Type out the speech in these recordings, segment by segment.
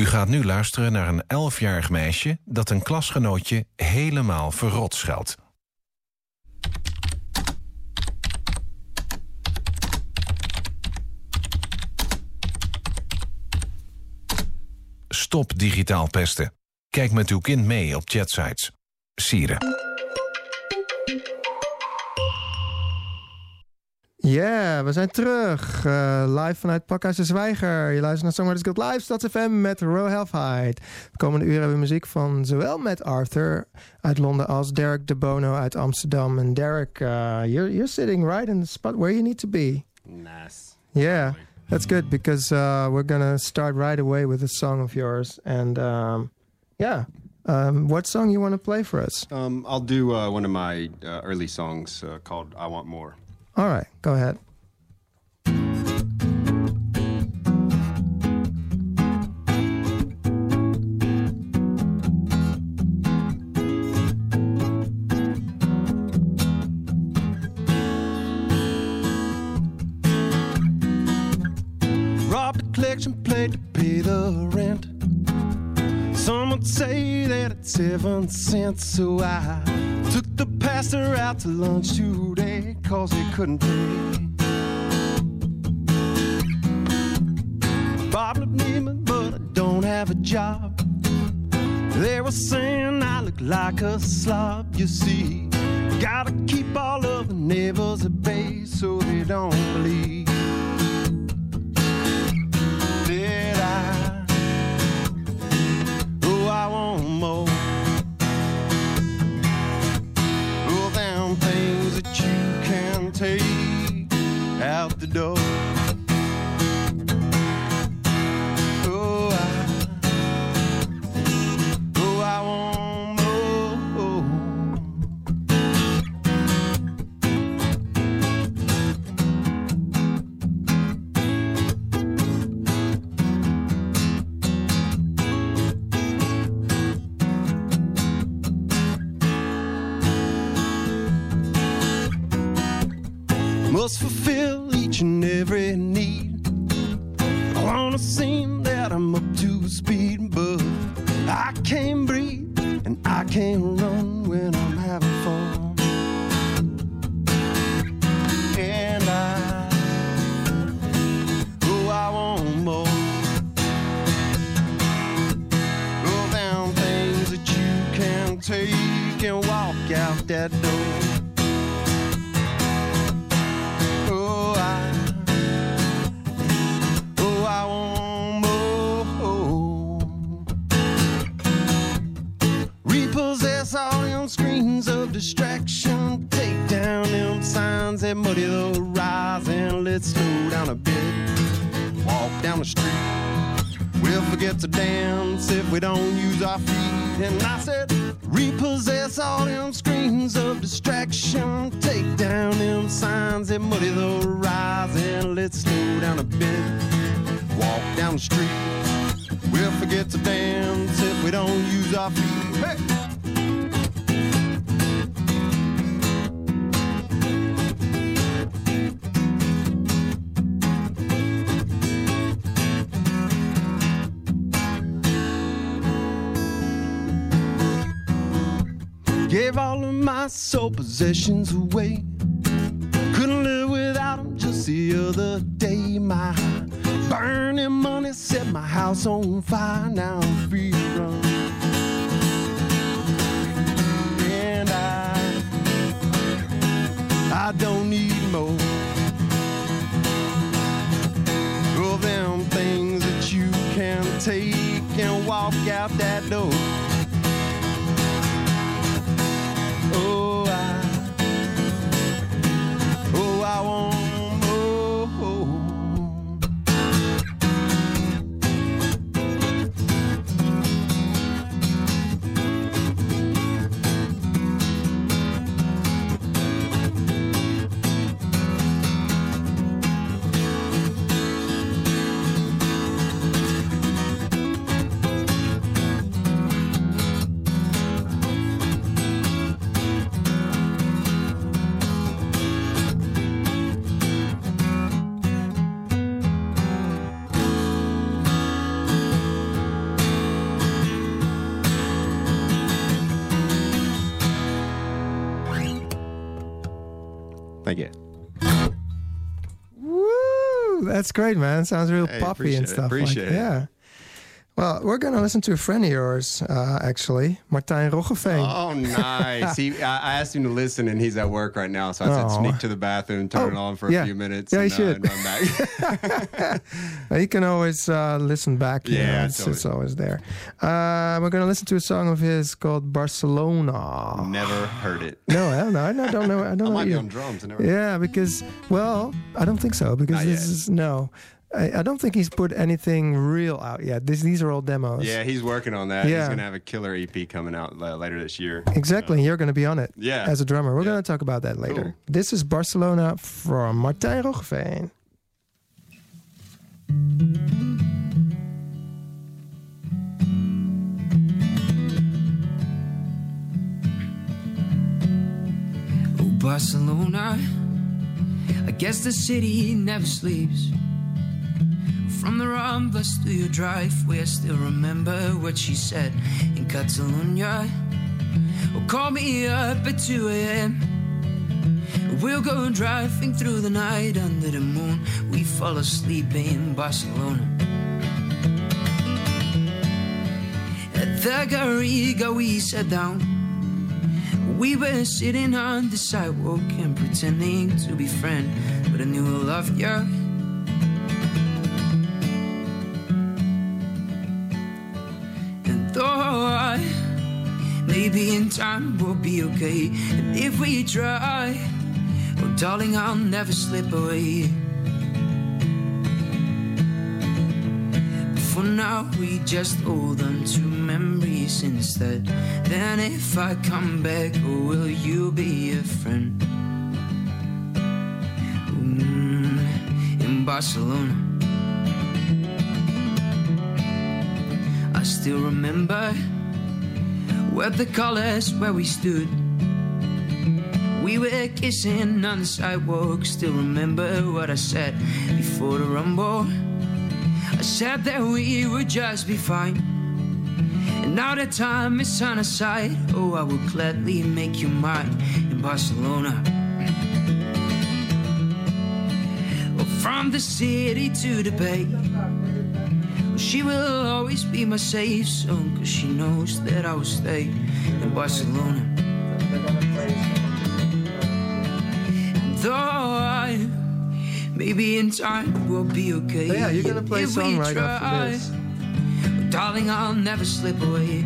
U gaat nu luisteren naar een elfjarig meisje dat een klasgenootje helemaal verrot scheldt. Stop digitaal pesten. Kijk met uw kind mee op chatsites. Sieren. Ja, we zijn terug. Uh, live vanuit Pakhuis de Zwijger. Je luistert naar Songwriters Guild Live, StadsFM met Row Halfheid. De komende uur hebben we muziek van zowel Matt Arthur uit Londen als Derek De Bono uit Amsterdam. En Derek, uh, you're, you're sitting right in the spot where you need to be. Nice. Yeah, that's good because uh, we're going to start right away with a song of yours. And um, yeah, um, what song you want to play for us? Um, I'll do uh, one of my uh, early songs uh, called I Want More. All right, go ahead. Robbed a collection plate to pay the rent. Some would say that it's seven cents, so I took the pastor out to lunch today, cause he couldn't pay. Bob looked me, but I don't have a job. They were saying I look like a slob, you see. Gotta keep all of the neighbors at bay so they don't believe. Did I? Oh, I want more. Gave all of my soul possessions away. Couldn't live without them just the other day. My burning money set my house on fire. Now I'm free run. And I, I don't need more. All them things that you can take and walk out that door. That's great, man. Sounds real Hey, poppy and appreciate it, stuff. like- it. Yeah. Well, we're going to listen to a friend of yours, uh, actually, Martijn Roggeveen. Oh, nice. he, I asked him to listen, and he's at work right now. So I said, Oh. sneak to the bathroom, turn Oh, it on for a yeah. few minutes, Yeah, you and, uh, should. run back. You can always uh, listen back. You Yeah, it's it's, it's always there. Uh, we're going to listen to a song of his called Barcelona. Never heard it. No, I don't know. I don't know. I don't I know. might be on drums. Yeah, because well, I don't think so. Because Not this yet. is no. I, I don't think he's put anything real out yet. This, these are all demos. Yeah, he's working on that. Yeah. He's gonna have a killer EP coming out uh, later this year. Exactly. and You're going to be on it Yeah. as a drummer. We're Yeah. going to talk about that later. Cool. This is Barcelona from Martijn Roggeveen. Oh, Barcelona. I guess the city never sleeps. From the Ramblas to your driveway, I still remember what she said in Catalonia. Oh, call me up at 2 a.m. We'll go driving through the night under the moon. We fall asleep in Barcelona. At the Garriga, we sat down. We were sitting on the sidewalk and pretending to be friends, but I knew I loved you. Maybe in time we'll be okay, and if we try, oh darling, I'll never slip away. For now, we just hold on to memories instead. Then, if I come back, oh, will you be a friend? Mm, in Barcelona. I still remember where the colors where we stood. We were kissing on the sidewalk. Still remember what I said before the rumble. I said that we would just be fine. And now that time is on our side, oh, I will gladly make you mine in Barcelona. Oh, from the city to the bay, she will always be my safe zone, cause she knows that I will stay in Barcelona. And though I Maybe in time we'll be okay. So yeah, you're gonna play a song right after try. this. Darling, I'll never slip away.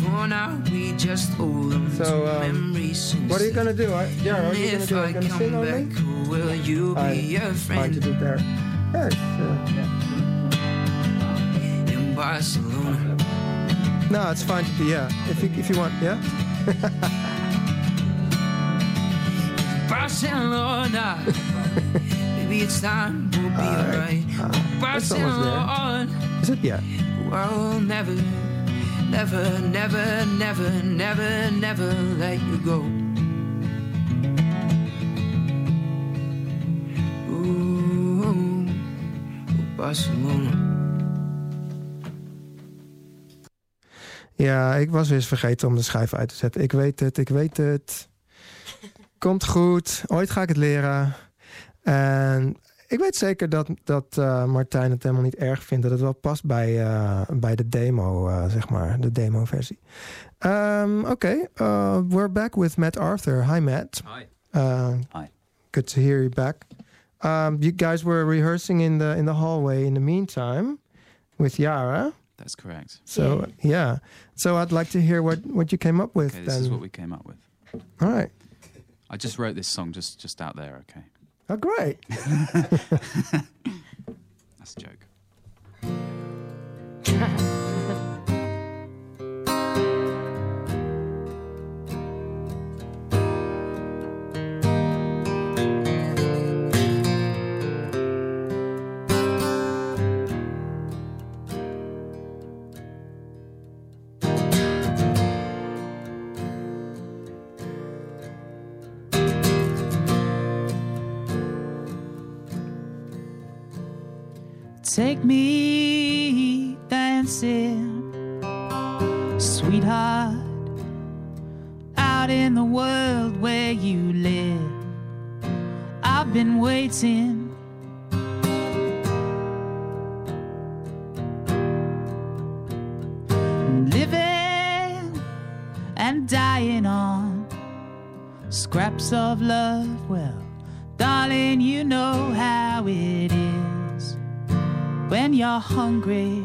For now, we just hold on So, to um, memories. What are you to do? I, yeah, are you to if do? Are I you to come sing on me? back, will you I- be a Fine to friend do there. Yeah, sure. in Barcelona? No, it's fine to be. Yeah, if you if you want. Yeah. Barcelona. Maybe it's time we'll be alright. Almost there. Barcelona. Is it? Yeah. I'll never, never, never, never, never, never let you go. Ooh, Barcelona. Ja, ik was weer eens vergeten om de schijf uit te zetten. Ik weet het, ik weet het. Komt goed. Ooit ga ik het leren. En ik weet zeker dat, dat eh, Martijn het helemaal niet erg vindt. Dat het wel past bij, eh, bij de demo, eh, zeg maar. De demo-versie. Um, Oké, uh, we're back with Matt Arthur. Hi, Matt. Hi. Uh, Hi. Good to hear you back. Um, you guys were rehearsing in the in the hallway in the meantime with Yara. That's correct. So yeah. So I'd like to hear what what you came up with. Okay, this then. is what we came up with. All right. I just wrote this song just just out there. Okay, Oh, great. that's a joke. you're hungry.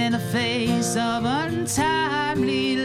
In the face of untimely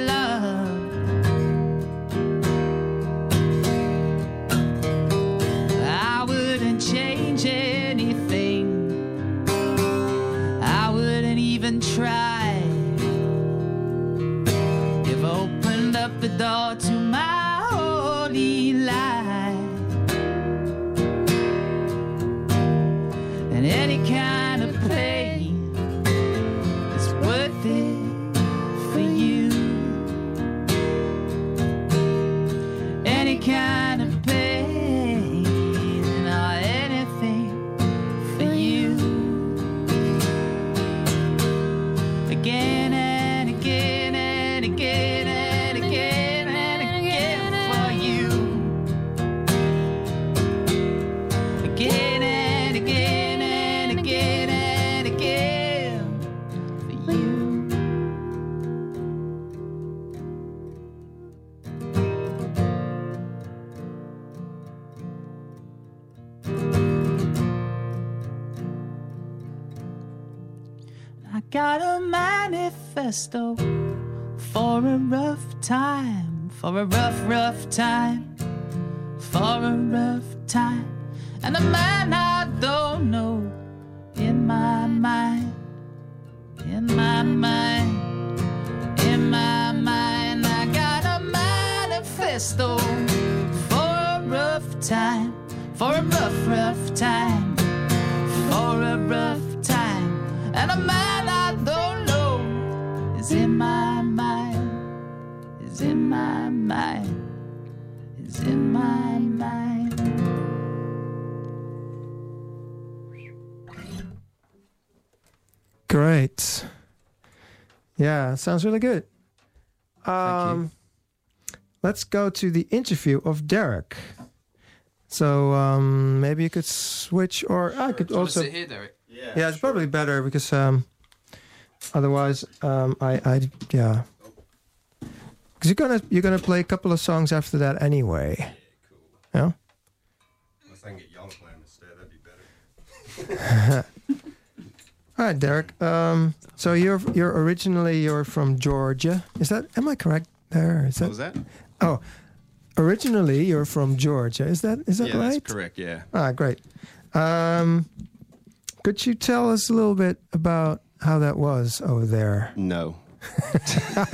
for a rough time, for a rough, rough time, for a rough time. And a man I don't know in my mind, in my mind, in my mind. I got a manifesto for a rough time, for a rough, rough time for a rough time. And a man I is in my mind, is in my mind. Great. Yeah, sounds really good. Um, let's go to the interview of Derek. So um, maybe you could switch, or I could also. here, Derek. Yeah, yeah, it's probably better because um, otherwise, um, I, I, yeah, because you're gonna you're gonna play a couple of songs after that anyway. Yeah. cool. Unless I can get y'all to play them instead, that'd be better. All right, Derek. Um, so you're you're originally you're from Georgia. Is that am I correct there? Is What that was that? oh? Originally, you're from Georgia. Is that is that yeah, right? that's correct. Yeah. Ah, great. Um, could you tell us a little bit about how that was over there? No.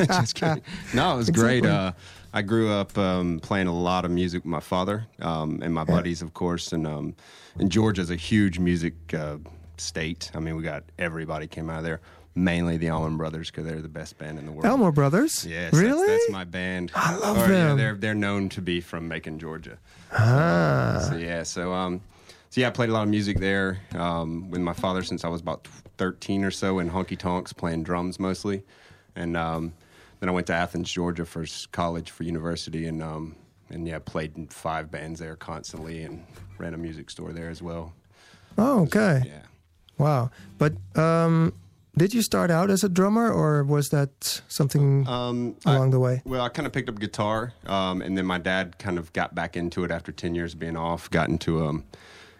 Just kidding. No, it was great. Uh, I grew up um, playing a lot of music with my father um, and my buddies, of course. And um, and Georgia's a huge music uh, state. I mean, we got everybody came out of there. Mainly the Allman Brothers because they're the best band in the world. Allman Brothers. Yes, really? That's, that's my band. I love Or, yeah, them. they're they're known to be from Macon, Georgia. ah, So yeah, so um, so yeah, I played a lot of music there um, with my father since I was about thirteen or so in honky tonks, playing drums mostly, and um, then I went to Athens, Georgia for college for university, and um, and yeah, played in five bands there constantly, and ran a music store there as well. oh, okay. Yeah. Wow. But um, did you start out as a drummer, or was that something Um, I- along the way? Well, I kind of picked up guitar, um, and then my dad kind of got back into it after ten years of being off. Got into um,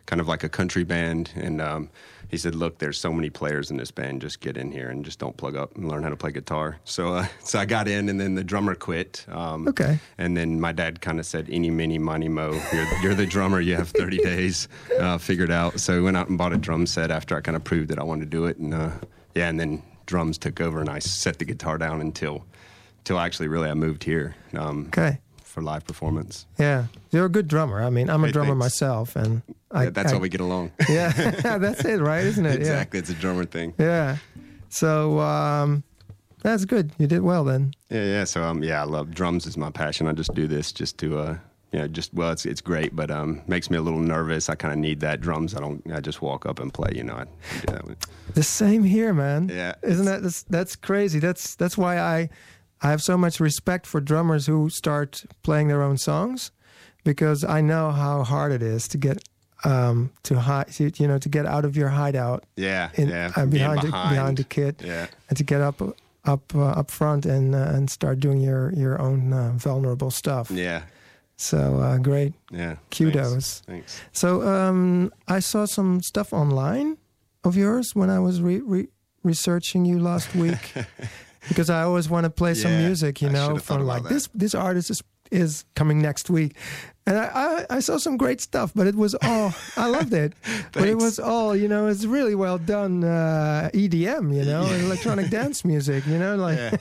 kind of like a country band, and um, he said, "Look, there's so many players in this band. Just get in here and just don't plug up and learn how to play guitar." So, uh, so I got in, and then the drummer quit. Um, Okay. And then my dad kind of said, "Any, mini, money, mo. You're, you're the drummer. You have 30 days uh, figured out." So we went out and bought a drum set after I kind of proved that I wanted to do it, and uh, yeah, and then drums took over, and I set the guitar down until, until actually really I moved here. Um, Okay. For live performance. Yeah, you're a good drummer. I mean, I'm a Hey, drummer thanks. myself, and I, Yeah, that's I- how we get along. Yeah, that's it, right? Isn't it? exactly. It's a drummer thing. Yeah. Yeah. So um, that's good. You did well then. Yeah, yeah. So um, yeah, I love drums is my passion. I just do this just to uh, you know, just well, it's it's great, but um, makes me a little nervous. I kind of need that drums. I don't. I just walk up and play. You know, I do that. With, The same here, man. Yeah, Isn't that that's, that's crazy? That's that's why I I have so much respect for drummers who start playing their own songs because I know how hard it is to get um to hide you know to get out of your hideout yeah, in yeah. uh, behind the, behind the kit Yeah, and to get up up uh, up front and uh, and start doing your your own uh, vulnerable stuff. yeah, So uh, great. yeah. Kudos. Thanks. Thanks. So um, I saw some stuff online of yours when I was re- re- researching you last week because I always want to play some music, you know, from like that. this this artist is is coming next week, and I, I I saw some great stuff, but it was all I loved it, but it was all you know, it's really well done uh, EDM, you know, electronic dance music, you know, like Yeah.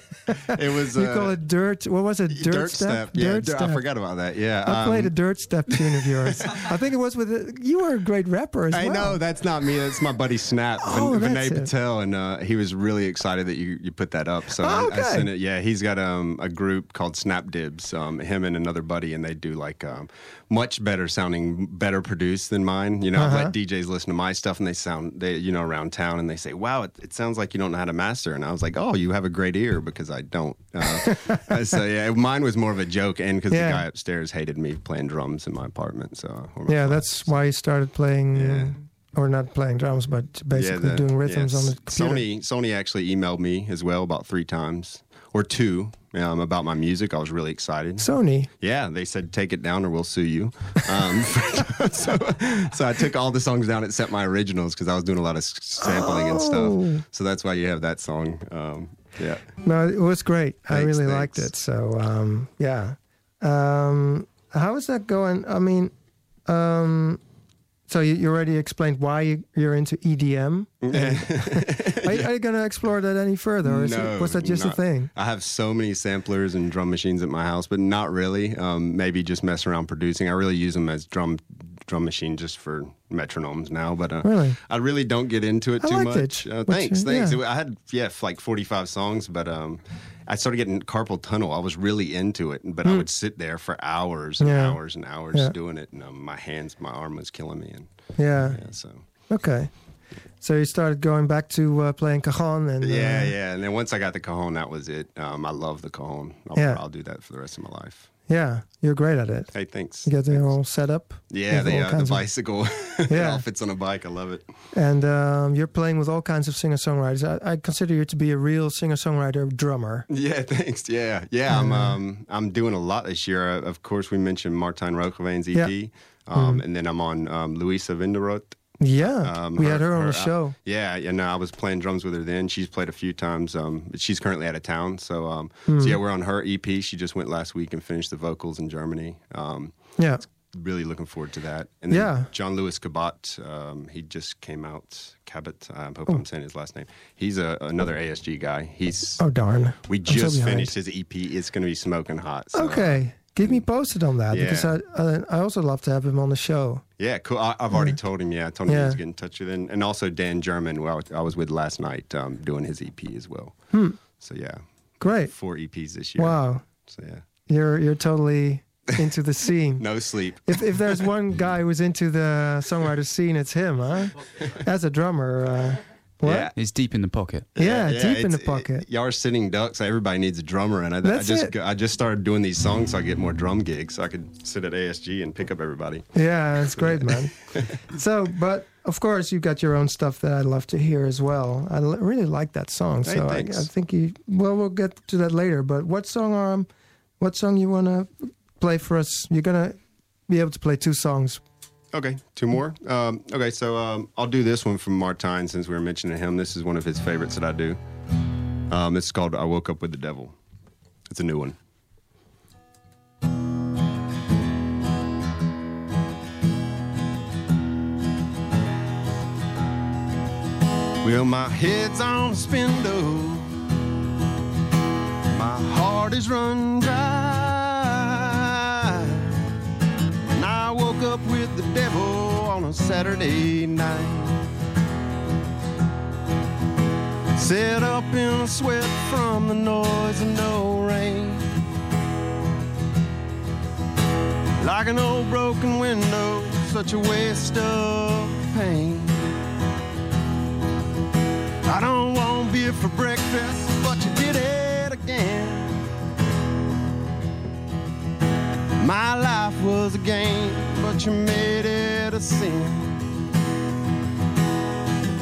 It was. you uh, call it dirt. What was it? Dirt, dirt step. Yeah, Dirt step. I forgot about that. Yeah, I played a um, dirt step tune of yours. I think it was with a, you were a great rapper as I well. know that's not me. That's my buddy Snap, Oh, Vin- Vinay. Patel, and uh, he was really excited that you, you put that up. So Oh, I, I sent it. Yeah, he's got um, a group called Snap Dibs. Um, him and another buddy, and they do like um, much better sounding, better produced than mine. You know, Uh-huh. I let DJs listen to my stuff, and they sound they you know around town, and they say, "Wow, it, it sounds like you don't know how to master." And I was like, "Oh, you have a great ear because I don't." Uh, so yeah, mine was more of a joke, and because Yeah. the guy upstairs hated me playing drums in my apartment. So my Yeah, that's why you started playing, Yeah. or not playing drums, but basically the- doing rhythms yeah, on the computer. Sony Sony actually emailed me as well about three times or two um, about my music. I was really excited. Sony. Yeah, they said take it down or we'll sue you. Um, so, so I took all the songs down except my originals because I was doing a lot of sampling and Oh. stuff. So that's why you have that song. Um, yeah. No, it was great. I Thanks, really liked it. So um, yeah. Um, how is that going? I mean, um, so you, you already explained why you, you're into EDM. are, you, are you going to explore that any further, or is it, was that just a thing? I have so many samplers and drum machines at my house, but not really. Um, maybe just mess around producing. I really use them as drum drum machine just for metronomes now. But uh, Really? I really don't get into it I too much. it. Uh, thanks, you- thanks. yeah. I had yeah like forty five songs, but um, I started getting carpal tunnel. I was really into it, but I would sit there for hours and Hmm. Yeah. hours and hours Yeah. doing it, and um, my hands, my arm was killing me. And Yeah. yeah, so. Okay. So you started going back to uh, playing cajon and Yeah, uh, yeah, and then once I got the cajon, that was it. Um, I love the cajon. I'll, Yeah. I'll do that for the rest of my life. Yeah, you're great at it. Hey, thanks. You get your whole setup. Yeah, the, all uh, the bicycle. it Yeah. all fits on a bike. I love it. And um, you're playing with all kinds of singer songwriters. I, I consider you to be a real singer songwriter drummer. Yeah, thanks. Yeah, yeah. I'm um I'm doing a lot this year. Uh, of course, we mentioned Martijn Roggeveen's EP, Yeah. Um, and then I'm on um, Louisa Vinderoth. Yeah, Um, we had her on the uh, show. yeah, and I was playing drums with her then. She's played a few times. Um, she's currently out of town, so um, Hmm. so yeah, we're on her EP. She just went last week and finished the vocals in Germany. Um, Yeah, really looking forward to that. And then Yeah. John Lewis Cabot, um, he just came out. Cabot, I hope Oh. I'm saying his last name. He's a, another ASG guy. He's Oh darn! we I'm so just finished his EP. It's going to be smoking hot. So, Okay, keep me posted on that Yeah. because I, I I also love to have him on the show. Yeah, cool. I, I've already told him. Yeah, I told him Yeah. was get in touch with him, and also Dan German, who I was, I was with last night, um, doing his EP as well. Hmm. So yeah, Great! four EPs this year. Wow, So yeah, you're you're totally into the scene. no sleep. If if there's one guy who's into the songwriter scene, it's him, huh? As a drummer, uh, what? Yeah. It's deep in the pocket. Yeah, deep in the pocket. It, y'all are sitting ducks. Everybody needs a drummer, and I, I just it. I just started doing these songs so I get more drum gigs, so I could sit at ASG and pick up everybody. Yeah, it's great, man. so, but of course, you've got your own stuff that I'd love to hear as well. I l- really like that song. Hey, So I. I think you. Well, we'll get to that later. But what song um, what song you want to play for us? You're gonna be able to play two songs Okay, two more. Um, okay, so um, I'll do this one from Martijn since we were mentioning him. This is one of his favorites that I do. Um, it's called "I Woke Up with the Devil." It's a new one. Well, my head's on a spindle. My heart is run dry. Up with the devil on a Saturday night. Set up in a sweat from the noise and no rain. Like an old broken window, such a waste of pain. I don't want beer for breakfast, but you did it again. My life was a game, but you made it a sin.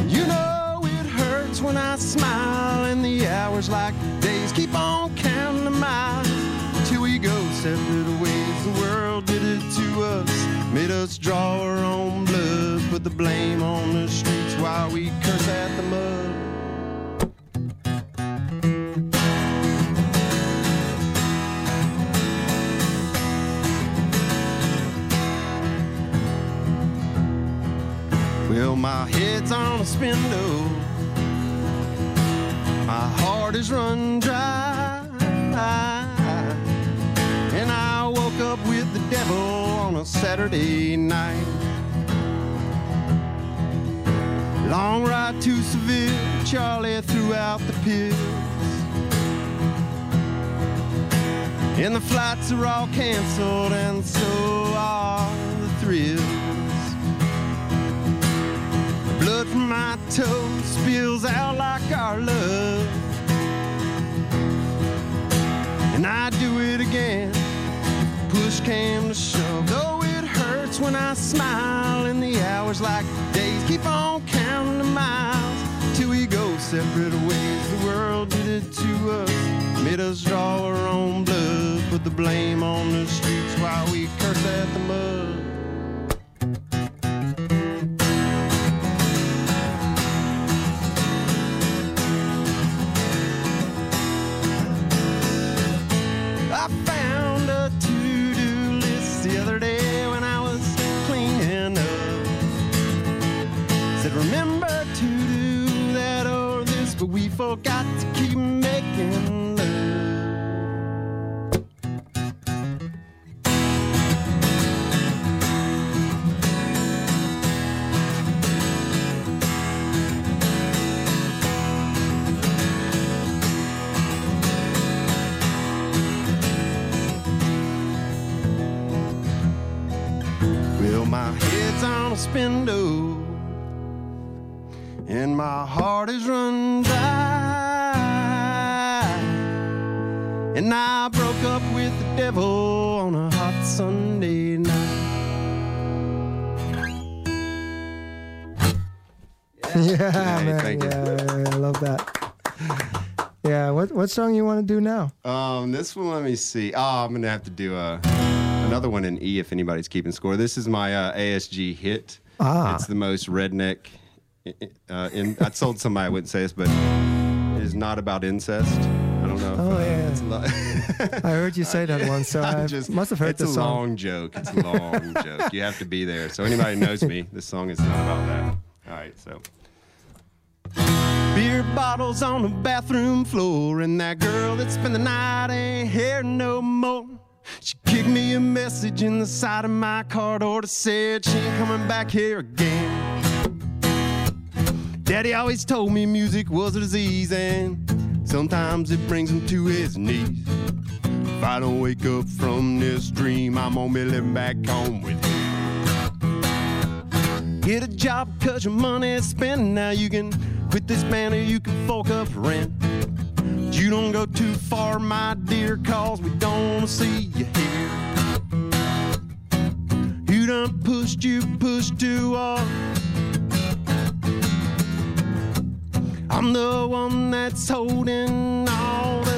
You know it hurts when I smile, and the hours like days keep on counting the miles till we go separate ways. The world did it to us, made us draw our own blood, put the blame on the streets while we curse at the mud. Head's on a spindle. My heart is run dry. And I woke up with the devil on a Saturday night. Long ride to Seville, Charlie threw out the pills. And the flights are all canceled, and so are the thrills. Blood from my toes spills out like our love. And I do it again. Push came to shove. Though it hurts when I smile, and the hours like days keep on counting the miles till we go separate ways. The world did it to us, made us draw our own blood, put the blame on the streets while we curse at the mud. What song you want to do now? Um, this one, let me see. Oh, I'm gonna have to do a another one in E if anybody's keeping score. This is my uh, ASG hit. Ah. It's the most redneck. Uh, in I told somebody I wouldn't say this, but it is not about incest. I don't know. If, Oh, uh, yeah. it's a. I heard you say that once, so I just- must have heard the song. it's a long joke. It's a long joke. You have to be there. So anybody knows me, this song is not about that. All right, so Beer bottles on the bathroom floor, and that girl that spent the night ain't here no more. She kicked me a message in the side of my car door that said she ain't coming back here again. Daddy always told me music was a disease, and sometimes it brings him to his knees. If I don't wake up from this dream, I'm gonna be living back home with you. Get a job cause your money is spent. Now you can quit this band or you can fork up rent. But you don't go too far, my dear, cause we don't wanna see you here. You done pushed, you pushed too hard. I'm the one that's holding all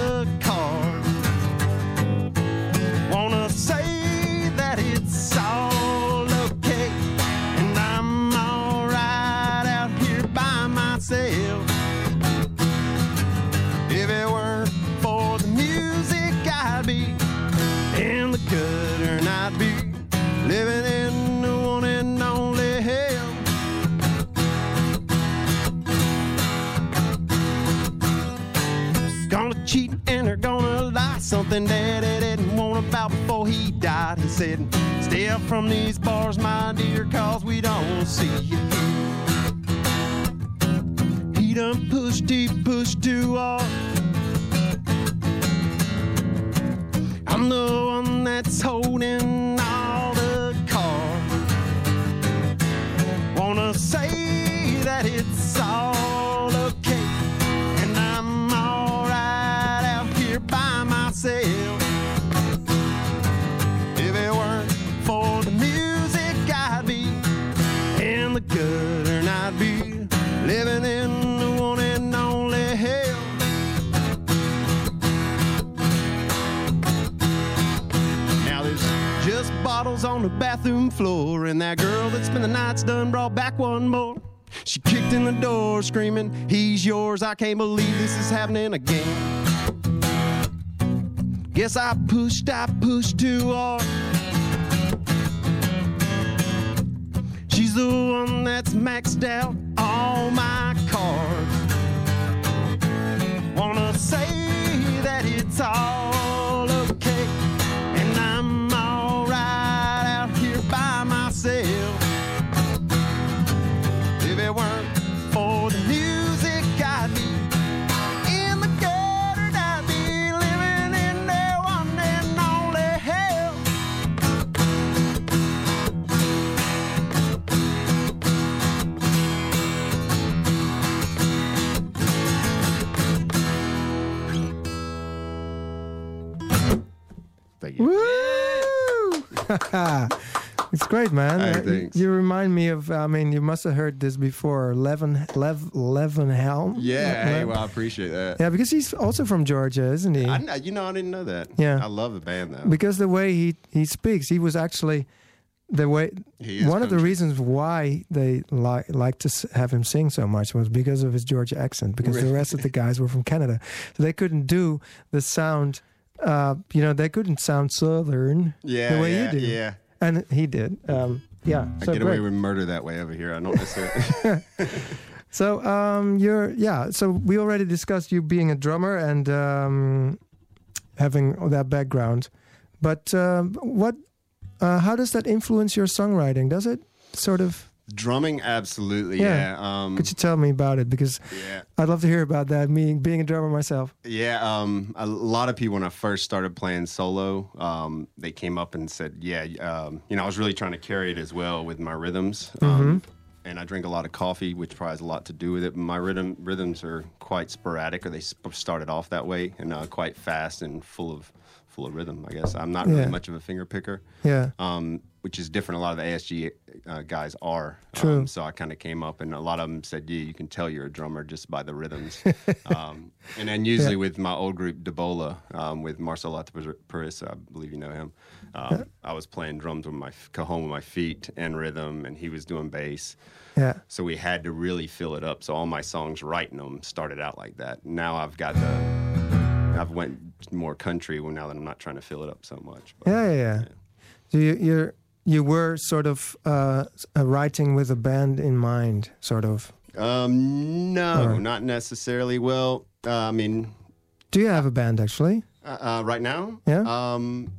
Something daddy didn't want about before he died. He said, Stay up from these bars, my dear, cause we don't see you here. He done pushed, he pushed too hard. I'm the one that's holding all the cards. Wanna say bathroom floor, and that girl that spent the nights done brought back one more. She kicked in the door, screaming, He's yours. I can't believe this is happening again. Guess I pushed, I pushed too hard. She's the one that's maxed out all my cards. Wanna say that it's all you. Woo! it's great, man. Hey, Uh, you- thanks. you, remind me of. I mean, you must have heard this before. Levon, Lev, Levon Helm. Yeah, hey, well, I appreciate that. yeah, because he's also from Georgia, isn't he? I, you know, I didn't know that. Yeah. I love the band though. because the way he he speaks, he was actually the way. One of the reasons why they like like to s- have him sing so much was because of his Georgia accent. Because the rest of the guys were from Canada, so they couldn't do the sound. Uh, you know, they couldn't sound southern yeah, the way yeah, you do. Yeah, and he did. Um, yeah, I so get great. away with murder that way over here. I don't necessarily. So um, you're yeah. So we already discussed you being a drummer and um, having that background, but um, what? Uh, how does that influence your songwriting? Does it sort of? Drumming, absolutely. Yeah. Yeah. Um, Could you tell me about it? Because yeah. I'd love to hear about that. Me being a drummer myself. Yeah, um, a lot of people when I first started playing solo, um, they came up and said, "Yeah, um, you know, I was really trying to carry it as well with my rhythms." Um, and I drink a lot of coffee, which probably has a lot to do with it. My rhythm rhythms are quite sporadic, or they sp- started off that way, and uh, quite fast and full of full of rhythm. I guess I'm not Yeah. really much of a finger picker. Yeah. um, which is different. A lot of the ASG uh, guys are. True. Um, so I kind of came up, and a lot of them said, "Yeah, you can tell you're a drummer just by the rhythms." um, and then usually with my old group Debola, um, with Marcelo Paris, I believe you know him. Um, I was playing drums with my cajon with my feet and rhythm, and he was doing bass. Yeah. So we had to really fill it up. So all my songs, writing them, started out like that. Now I've got the, I've went more country now that I'm not trying to fill it up so much. But- Yeah. Yeah. yeah. So you you're you were sort of uh, uh, writing with a band in mind, sort of. Um, no, Or- not necessarily. Well, uh, I mean, Do you have a band actually? uh, uh, right now, Yeah. Um,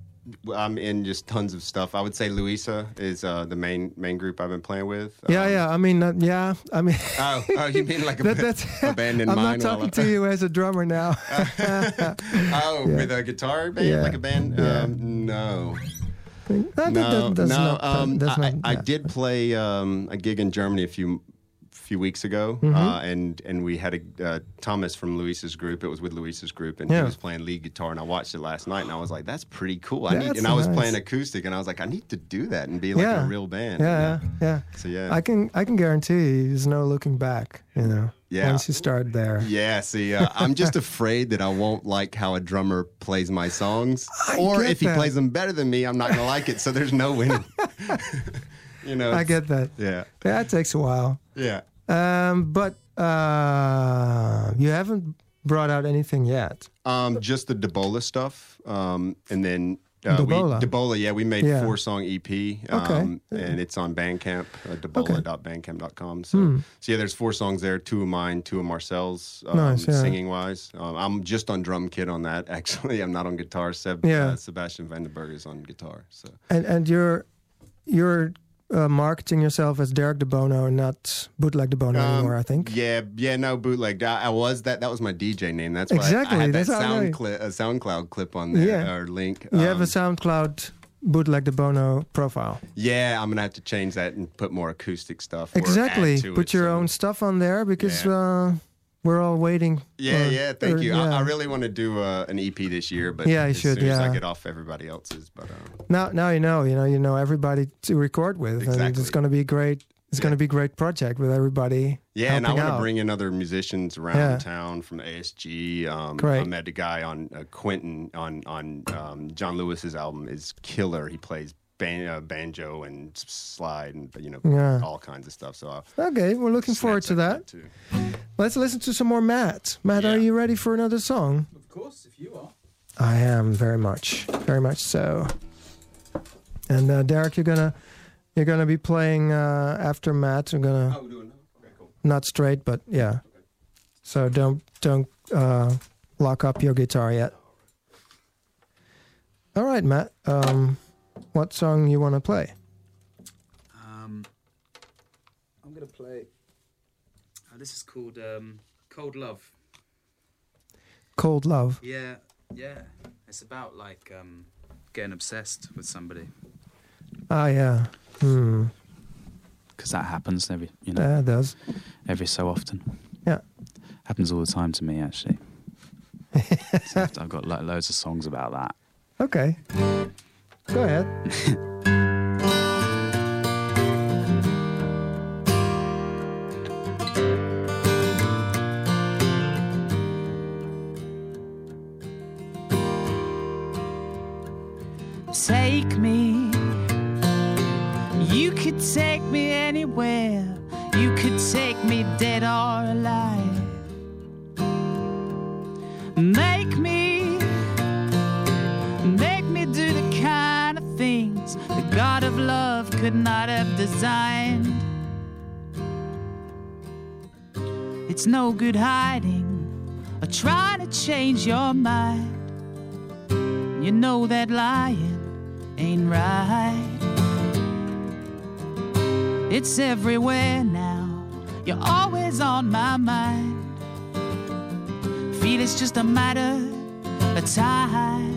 I'm in just tons of stuff. I would say Luisa is uh, the main main group I've been playing with. yeah. Um, Yeah. I mean, uh, yeah. I mean. Oh, oh, you mean like a, That, that's, a band in I'm not talking to you as a drummer now. Oh, with a guitar band, Yeah. like a band? Yeah. Um, no. No, that's no. not- um, I, I yeah. did play um, a gig in Germany a few few weeks ago, Mm-hmm. uh, and and we had a uh, Thomas from Luis's group. It was with Luis's group, and Yeah. he was playing lead guitar. And I watched it last night, and I was like, "That's pretty cool." I need, That's and I was nice. playing acoustic, and I was like, "I need to do that and be like Yeah. a real band." Yeah, yeah. So yeah, I can I can guarantee you there's no looking back. You know, Yeah. once you start there. Yeah, see, uh, I'm just afraid that I won't like how a drummer plays my songs, I or if he that. plays them better than me, I'm not gonna like it. So there's no winning. you know, I get that. Yeah, That takes a while. yeah. Um, but uh, you haven't brought out anything yet. Um, just the Debola stuff, um, and then uh, Debola? We, Debola, yeah, we made Yeah. four song EP, um, and it's on Bandcamp, uh, Debola.bandcamp.com. So, Hmm. so yeah, there's four songs there, two of mine, two of Marcel's, um, Nice, yeah. singing wise. Um, I'm just on drum kit on that. Actually, I'm not on guitar. Seb, Yeah. uh, Sebastian Vandenberg is on guitar. So And and you're you're uh, marketing yourself as Derek De Bono and not Bootleg De Bono Um, anymore. I think. Yeah, yeah, no bootleg. I, I was that. That was my DJ name. That's why Exactly, I, had that sound clip, a SoundCloud clip on there Yeah. or link. You have a Um, SoundCloud Bootleg De Bono profile. Yeah, I'm gonna have to change that and put more acoustic stuff. Exactly. Put it, your so- own stuff on there because Yeah. uh, we're all waiting. Yeah, or- yeah. Thank or- you. yeah. I, I really want to do uh, an EP this year, but Yeah, you as should, soon as I yeah. get off everybody else's. But uh, Now, now you know. You know, you know everybody to record with, and Exactly. it's going to be a great. It's going to be a great project with everybody. yeah, and I want to bring in other musicians around Yeah. town from ASG. Um, Great. I met a guy on uh, Quentin on on um, John Lewis's album is killer. He plays. Ban- uh, banjo and slide and you know Yeah. all kinds of stuff. So I'll Okay, we're looking forward to snatch that. too. Let's listen to some more Matt. Matt, Yeah. are you ready for another song? Of course, if you are. I am very much, very much so. And uh, Derek, you're gonna you're gonna be playing uh, after Matt. You're gonna Oh, we're doing. Okay, cool. not straight, but yeah. So don't don't uh, lock up your guitar yet. All right, Matt. Um, what song you want to play? Um, I'm gonna play. Oh, this is called um, "Cold Love." Cold Love. Yeah, yeah. It's about like um, getting obsessed with somebody Ah, yeah. Hmm. because that happens every, you know, Yeah, it does. every so often. Yeah. Happens all the time to me, actually. So I've I've got lo- loads of songs about that. Okay. Go ahead. hiding or trying to change your mind. You know that lying ain't right. It's everywhere now. You're always on my mind. Feel it's just a matter of time.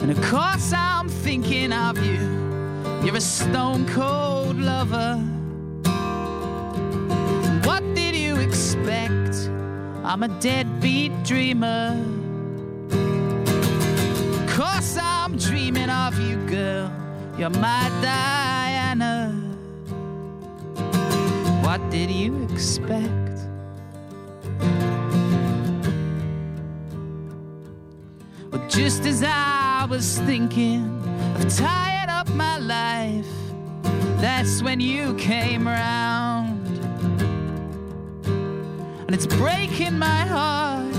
And of course, I'm thinking of you. You're a stone cold lover. I'm a deadbeat dreamer. Cause I'm dreaming of you, girl. You're my Diana. What did you expect? Well, just as I was thinking of tying up my life, that's when you came around. And it's breaking my heart,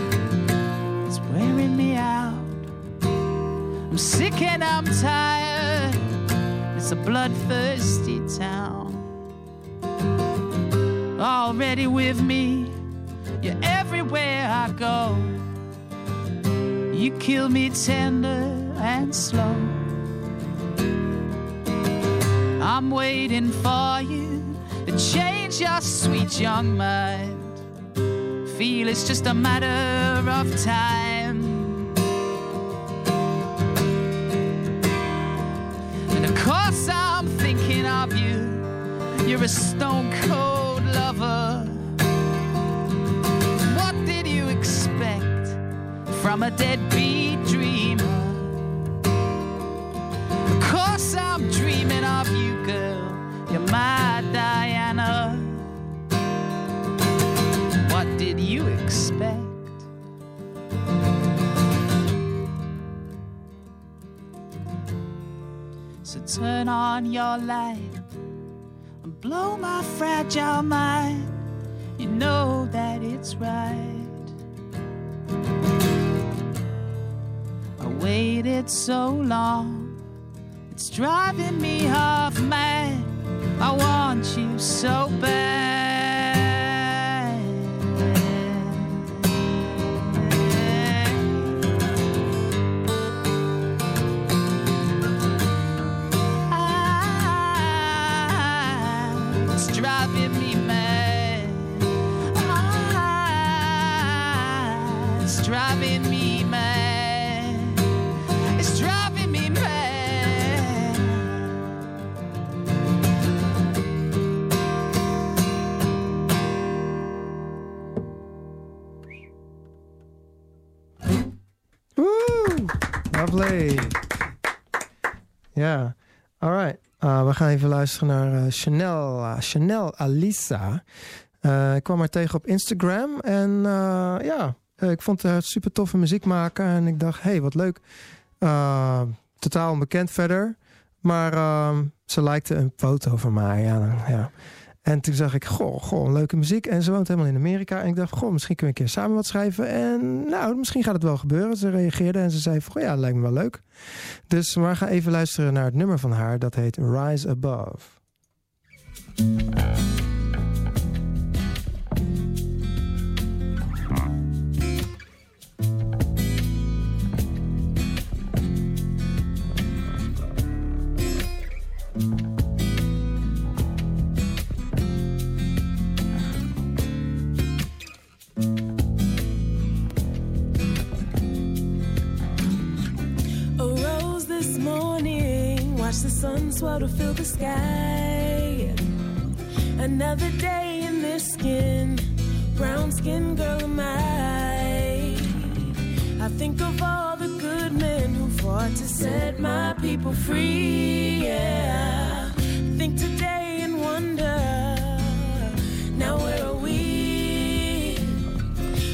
it's wearing me out. I'm sick and I'm tired, it's a bloodthirsty town. Already with me, you're everywhere I go. You kill me tender and slow. I'm waiting for you to change your sweet young mind. Feel it's just a matter of time. And of course, I'm thinking of you. You're a stone cold lover. What did you expect from a deadbeat dreamer? Of course, I'm turn on your light, and blow my fragile mind. You know that it's right. I waited so long, it's driving me half mad. I want you so bad. Ja, alright. Uh, we gaan even luisteren naar eh, Chanel, uh, Chanel Alisa. Eh, ik kwam haar tegen op Instagram en eh, ja, eh, ik vond haar super toffe muziek maken. En ik dacht, hey, wat leuk. Totaal onbekend verder. Maar ehm, ze likte een foto van mij. Ja, ja. En toen zag ik, goh, goh, leuke muziek. En ze woont helemaal in Amerika. En ik dacht, goh, misschien kunnen we een keer samen wat schrijven. En nou, misschien gaat het wel gebeuren. Ze reageerde en ze zei, goh, ja, lijkt me wel leuk. Dus we gaan even luisteren naar het nummer van haar. Dat heet Rise Above. Swell to fill the sky. Another day in this skin, brown skin girl am I. I think of all the good men who fought to set my people free. Yeah, think today and wonder. Now where are we?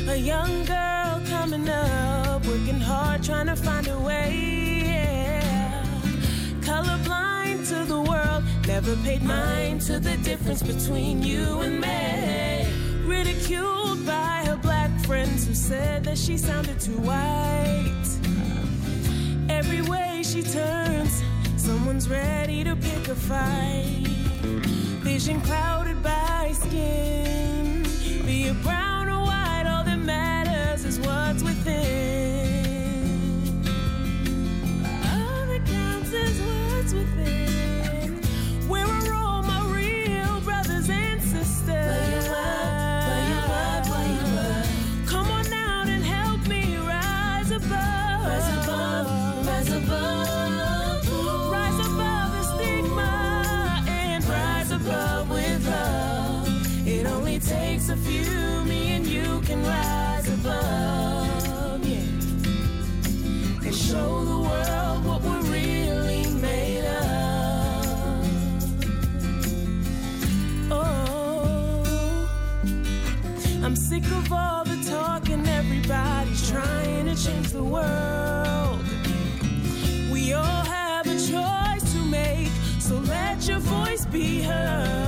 A young girl coming up, working hard, trying to find a never paid mind to the difference between you and me. Ridiculed by her black friends who said that she sounded too white. Every way she turns, someone's ready to pick a fight. Vision clouded by skin. Be it brown or white, all that matters is what's within. Sick of all the talk and everybody's trying to change the world. We all have a choice to make, so let your voice be heard.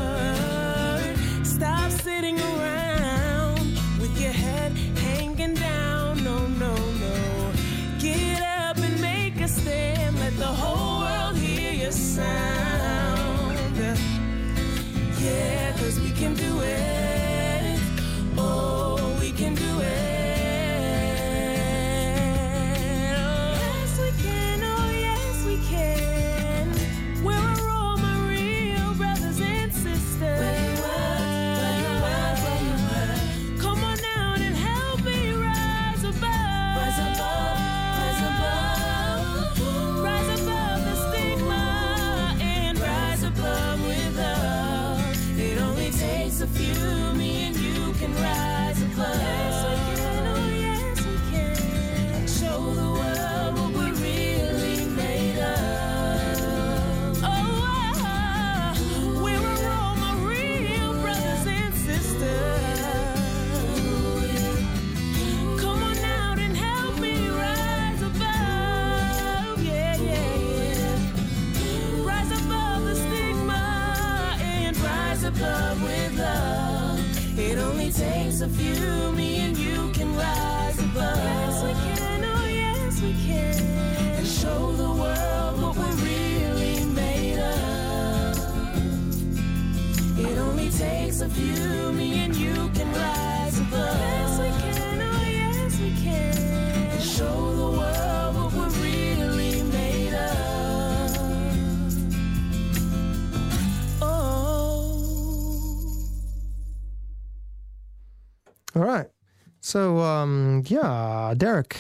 Yeah, Derek,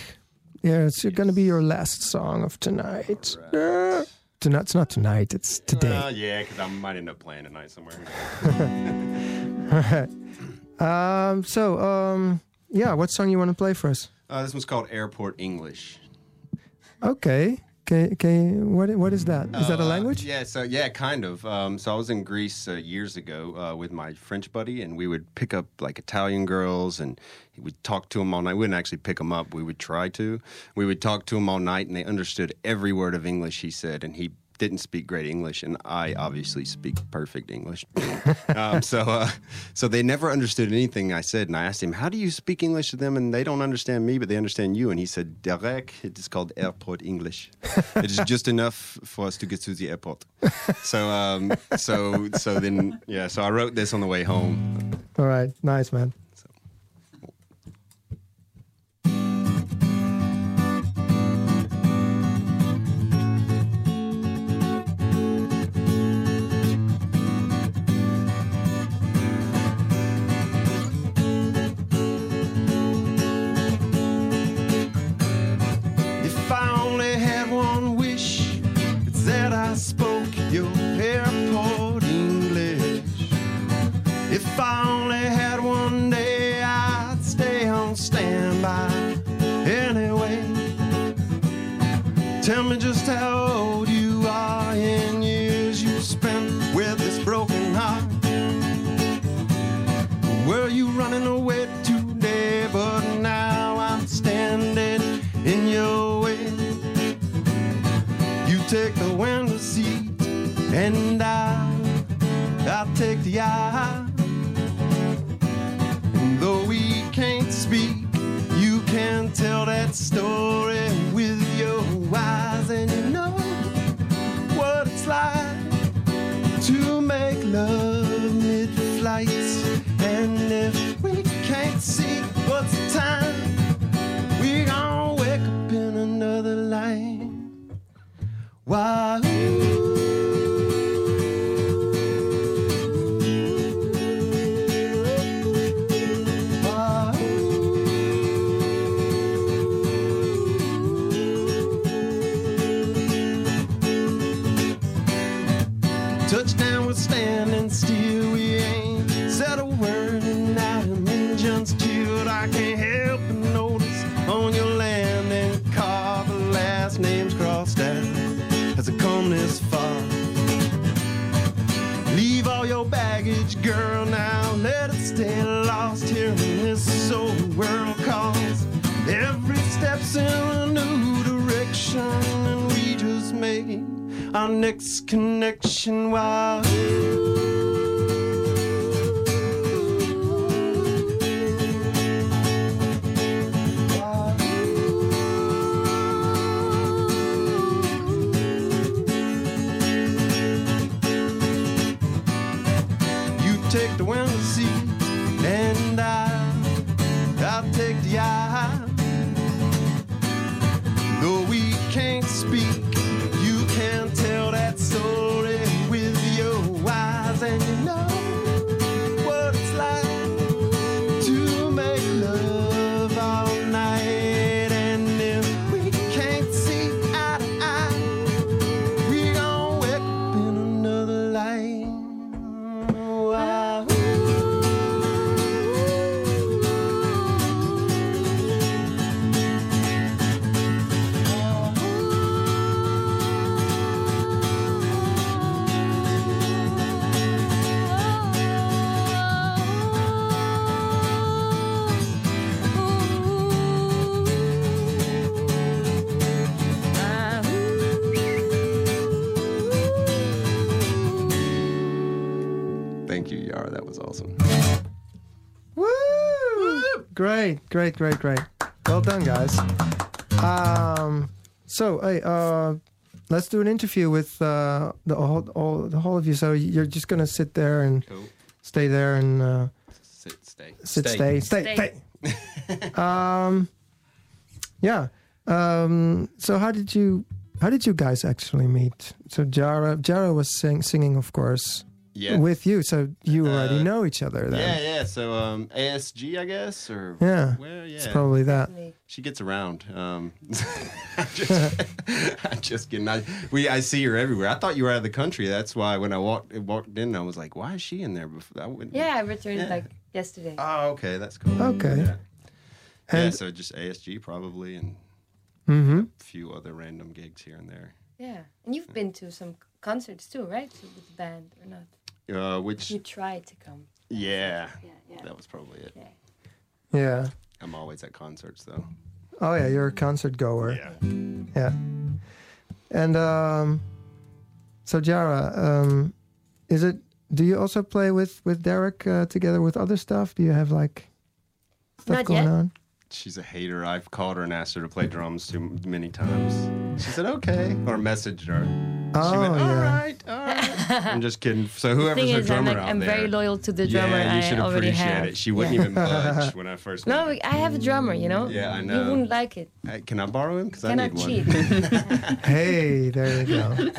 yeah, it's going to be your last song of tonight. Yeah. Tonight, it's not tonight. It's today. Uh, yeah, because I might end up playing tonight somewhere. All right. Um, so, um, yeah, what song you want to play for us? Uh, this one's called Airport English. Okay. Okay. okay. What what is that? Is that a Uh, language? Yeah, so yeah, kind of. Um, so I was in Greece uh, years ago uh, with my French buddy, and we would pick up like Italian girls, and we would talk to them all night. We wouldn't actually pick them up; we would try to. We would talk to them all night, and they understood every word of English he said, and he didn't speak great English, and I obviously speak perfect English. um, so, uh, so they never understood anything I said, and I asked him, "How do you speak English to them?" And they don't understand me, but they understand you. And he said, "Derek, it is called airport English. it is just enough for us to get to the airport." So, um, so, so then, yeah. So I wrote this on the way home. All right. Nice, man. Take the aisle. And though we can't speak, you can tell that story with your eyes, and you know what it's like to make love mid-flight. And if we can't see what's the time, we gon' wake up in another life. Why? Touchdown, we're standing still. We ain't said a word, and now the engines chilled. I can't help but notice on your landing car the last names crossed out as I come this far. Leave all your baggage, girl, now let it stay lost here in this old world. Cause every step's in a new direction, and we just made our next connection. While Thank. That was awesome. Woo! Great, great, great, great. Well done, guys. Um, so, hey, uh, let's do an interview with uh, the whole, all, the whole of you. So you're just gonna sit there and Cool. stay there and uh, Sit, stay. sit, Stay. stay, stay, Stay. stay. um, yeah. Um, so how did you how did you guys actually meet? So Jara Jara was sing, singing, of course, Yeah. with you. So you already Uh, know each other then. Yeah, yeah. So um, ASG, I guess, or Yeah, Well, yeah. it's probably that. She gets around. Um, I'm, just, I'm just kidding. I, we, I see her everywhere. I thought you were out of the country. That's why when I walked walked in, I was like, "Why is she in there?" Before I wouldn't. Yeah, I returned Yeah. like yesterday. Oh, okay, that's cool. Okay. Yeah. yeah, so just ASG probably, and Mm-hmm. a few other random gigs here and there. Yeah, and you've been to some concerts too, right? So with the band or not? Uh, which, You tried to come. yeah, Yeah, yeah. that was probably it. Yeah. Yeah. I'm always at concerts though. Oh yeah, you're a concert goer. Yeah. Yeah. And um, so Jara, um, is it? Do you also play with with Derek uh, together with other stuff? Do you have like stuff Not going yet. on? She's a hater. I've called her and asked her to play drums too many times. She said okay, or messaged her. Oh she went, all yeah. right, all right. I'm just kidding. So whoever's thing her I'm, drummer like, out I'm there, very loyal to the drummer yeah, you I should already appreciate have. it. She wouldn't Yeah. even budge when I first. No, met I have a drummer, you know. Yeah, I know. You wouldn't like it. her. Hey, can I borrow him? Because I Cannot need cheat. one. Hey, there you go.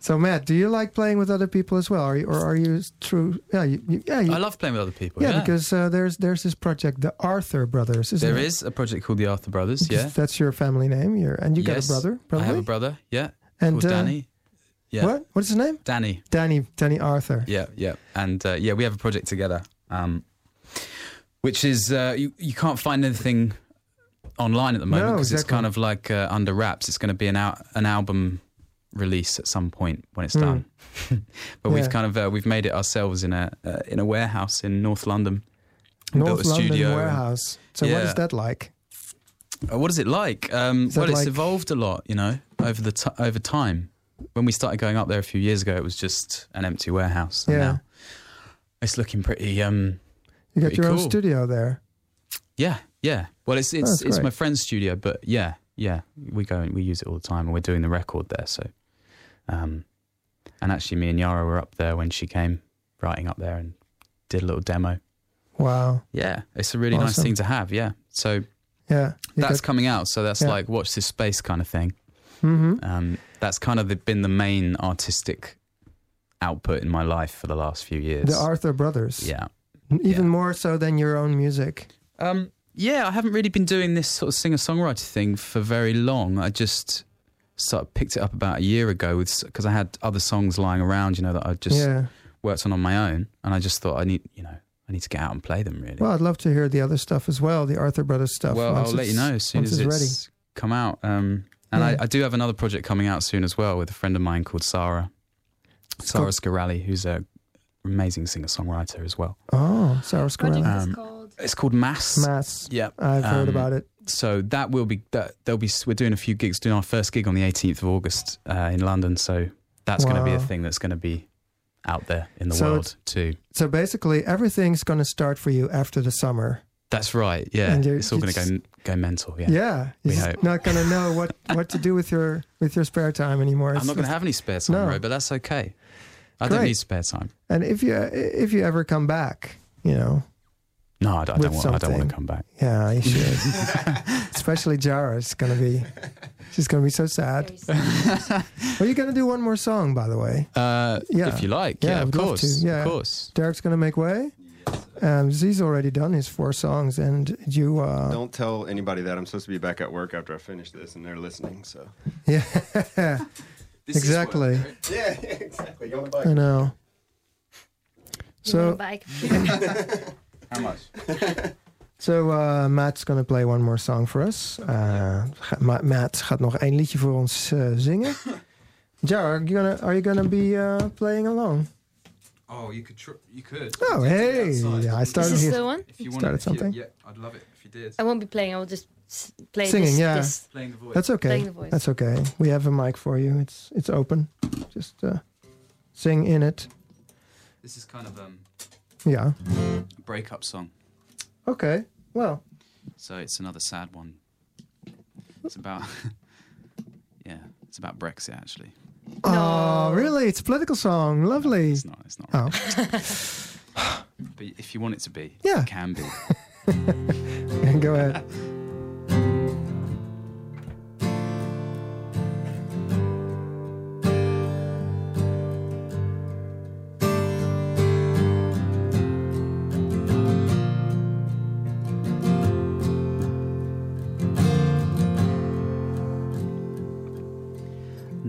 so Matt, do you like playing with other people as well, are you, or are you true? Yeah, you, you, yeah, you, I love playing with other people. yeah, Yeah, because uh, there's there's this project, the Arthur Brothers. Isn't there it? is a project called the Arthur Brothers. Yeah, That's your family name. You're, and you Yes, got a brother, I have a brother. Yeah, and called uh, Danny. Yeah, What? What's his name? Danny. Danny. Danny Arthur. Yeah, yeah, and uh, yeah, we have a project together, um, which is uh, you you can't find anything online at the moment No, because it's kind of like uh, under wraps. It's going to be an out, an album release at some point when it's Hmm. done. but Yeah. we've kind of uh, we've made it ourselves in a uh, in a warehouse in North London. We North built a London studio. warehouse. So what Yeah. is that like? Uh, what is it like? Um, Is well, it's evolved a lot, you know, over the t- over time. When we started going up there a few years ago, it was just an empty warehouse. And Yeah. now it's looking pretty. Um, You got your own studio there. yeah, yeah. Well, it's it's That's it's great. my friend's studio, but yeah, yeah. We go and we use it all the time, and we're doing the record there. So, um, and actually, me and Yara were up there when she came, writing up there, and did a little demo. Wow. Yeah, it's a really nice thing to have. Yeah, so Yeah. That's coming out. So that's Yeah. like watch this space kind of thing. Hmm Um, that's kind of the, been the main artistic output in my life for the last few years. The Arthur Brothers. yeah. Even Yeah. more so than your own music. Um, yeah, I haven't really been doing this sort of singer songwriter thing for very long. I just sort of picked it up about a year ago with because I had other songs lying around, you know, that I just yeah. worked on on my own, and I just thought I need, you know, I need to get out and play them. Really. Well, I'd love to hear the other stuff as well, the Arthur Brothers stuff. Well, I'll let you know as soon as it's it's, ready. come out. Um, and Yeah. I, I do have another project coming out soon as well with a friend of mine called Sarah, Sarah called- Scarelli, who's a amazing singer songwriter as well. Oh, Sarah Project Scarella. is Um, called. It's called Mass. Mass. Yeah, I've heard Um, about it. so that will be that there'll be we're doing a few gigs, doing our first gig on the 18th of August uh, in London. So that's going to be a thing that's going to be out there in the So world too. So basically, everything's going to start for you after the summer. That's right. Yeah, And you're- it's all going to go go mental. Yeah. Yeah, We you're not going to know what, what to do with your with your spare time anymore. I'm not going to have any spare time, No. Ro, but that's okay. I don't need spare time. And if you if you ever come back, you know, No, I don't, I don't want. I don't want to come back. yeah, you should. Especially Jara's going to be. She's going to be so sad. Sad. Are you going to do one more song, by the way? Uh, Yeah. If you like, Yeah, yeah, of course, yeah. of course. Derek's going to make way. Um, he's already done his four songs, and you. Uh, Don't tell anybody that I'm supposed to be back at work after I finish this, and they're listening. So yeah, exactly. yeah, exactly. You on the bike? I know. You want a So, bike? How much? so uh, Matt's gonna play one more song for us. Uh, Ma- Matt gaat nog één liedje voor ons uh, zingen. Jar, are you gonna are you gonna be uh, playing along? Oh, you could. Tr- you could. Oh, hey! I Is started this here. the one? If you wanted- Started if you- something? yeah, I'd love it if you did. I won't be playing. I will just s- play Singing, this, yeah. this. Playing the voice. That's okay. Playing the voice. That's okay. We have a mic for you. It's it's open. Just uh, sing in it. This is kind of um, Yeah. a breakup song. Okay. Well, So it's another sad one. It's about yeah, it's about Brexit actually. Oh, really? It's a political song. Lovely. It's not. It's not. Oh, But if you want it to be, Yeah. it can be. go ahead.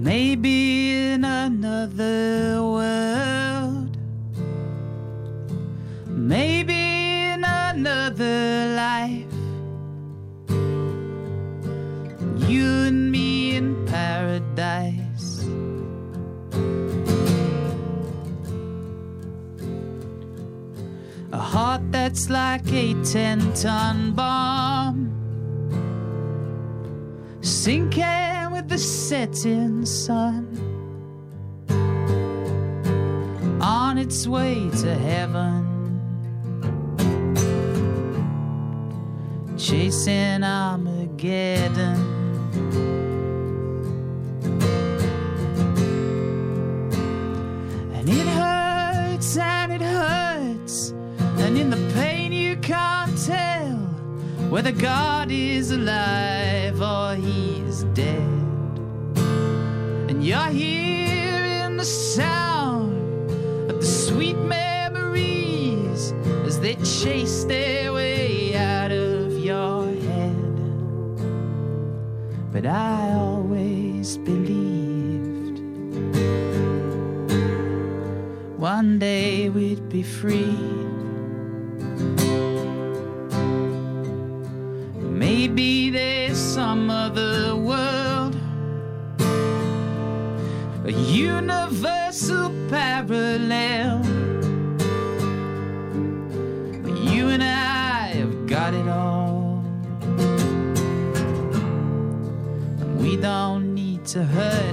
Maybe in another world, maybe in another life, you and me in paradise. A heart that's like a 10 ton bomb. Sinking the setting sun. On its way to heaven. Chasing Armageddon. And it hurts and it hurts. And in the pain you can't tell whether God is alive or he's dead. You're hearing the sound of the sweet memories as they chase their way out of your head. But I always believed one day we'd be free. Maybe there's some other world, a universal parallel. But you and I have got it all. And we don't need to hurt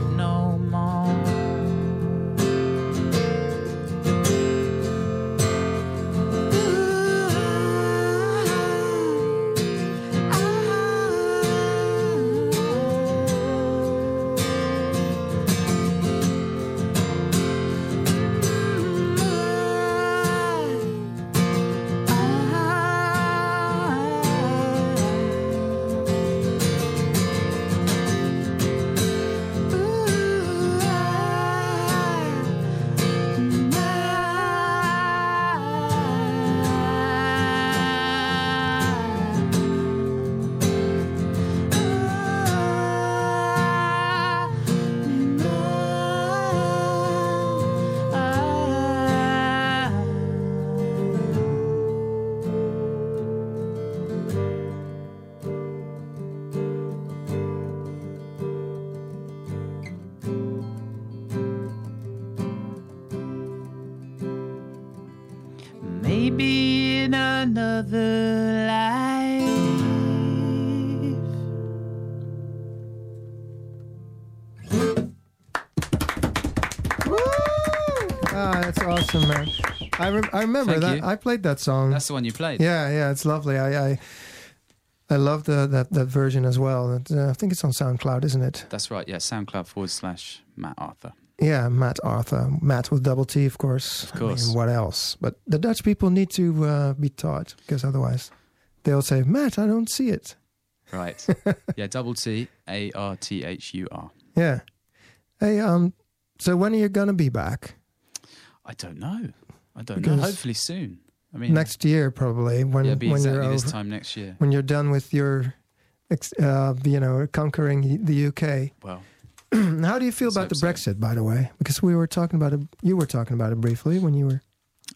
I, remember Thank that. you. I played that song. That's the one you played. Yeah, yeah, it's lovely. I I, I love the, that that version as well. It, uh, I think it's on SoundCloud, isn't it? That's right. Yeah, SoundCloud forward slash Matt Arthur. Yeah, Matt Arthur, Matt with double T, of course. Of course. I mean, what else? But the Dutch people need to uh, be taught because otherwise they'll say, "Matt, I don't see it." Right. yeah, double T A R T H U R. Yeah. Hey, um, so when are you gonna be back? I don't know. I don't Because know. Hopefully soon. I mean, Next year, probably. When yeah, it'll be when exactly you're this time next year. when you're done with your, uh, you know, conquering the UK. Well, How do you feel about the hope so. Brexit, by the way? Because we were talking about it. You were talking about it briefly when you were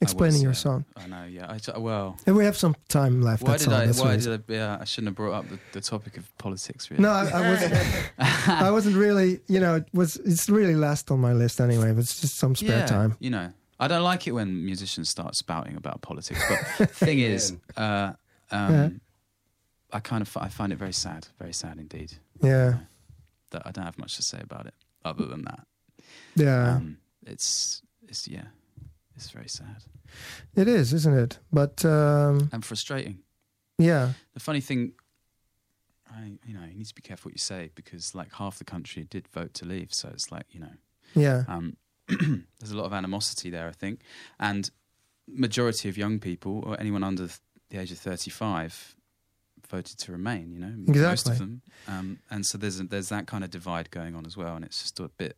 explaining your song. I know. Yeah. I, t- well, And we have some time left. why that's did all. I? Why did I? Yeah, I shouldn't have brought up the, the topic of politics. Really. No, I, I wasn't. I wasn't really. You know, it was. It's really last on my list anyway. But it's just some spare yeah, time. You know, I don't like it when musicians start spouting about politics. But the thing is, uh, um, Yeah. I kind of I find it very sad, very sad indeed. Yeah, That I don't have much to say about it other than that. yeah. Um, it's it's yeah, it's very sad it is, isn't it? But um, and frustrating. Yeah. The funny thing, I you know, you need to be careful what you say because like half the country did vote to leave, so it's like you know, Yeah. um, there's a lot of animosity there, I think, and majority of young people or anyone under the age of 35 voted to remain. You know, most of them, um, and so there's there's that kind of divide going on as well, and it's just a bit,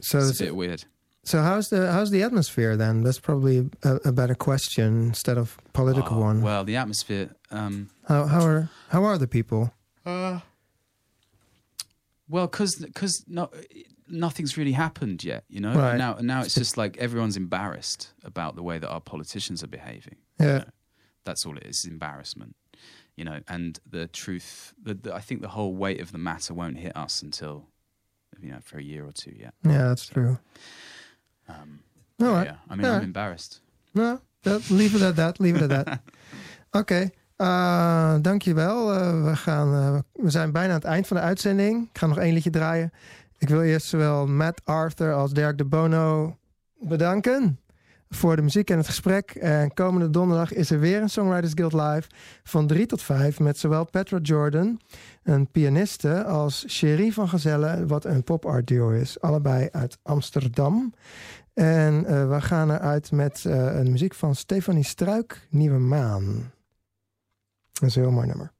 So it's it's- a bit weird. So how's the how's the atmosphere then? That's probably a, a better question instead of political Oh, one. Well, the atmosphere. Um, how how are how are the people? Uh, well, because no, nothing's really happened yet, you know. Right. Now, now it's just like everyone's embarrassed about the way that our politicians are behaving. Yeah. You know? That's all it is: embarrassment. You know, and the truth. The, the, I think the whole weight of the matter won't hit us until, you know, for a year or two yet. Yeah, that's true. Um, All right. Yeah, I mean, All I'm embarrassed. Nou, dat, leave it at that. Leave it at that. Oké. eh, dankjewel. Eh, we, gaan, eh, we zijn bijna aan het eind van de uitzending. Ik ga nog één liedje draaien. Ik wil eerst zowel Matt Arthur als Dirk de Bono bedanken voor de muziek en het gesprek. En komende donderdag is er weer een Songwriters Guild Live van 3 tot 5 met zowel Petra Jordan, een pianiste, als Cherie van Gazelle, wat een pop art duo is. Allebei uit Amsterdam. En eh, we gaan eruit met eh, een muziek van Stefanie Struik, Nieuwe Maan. Dat is een heel mooi nummer.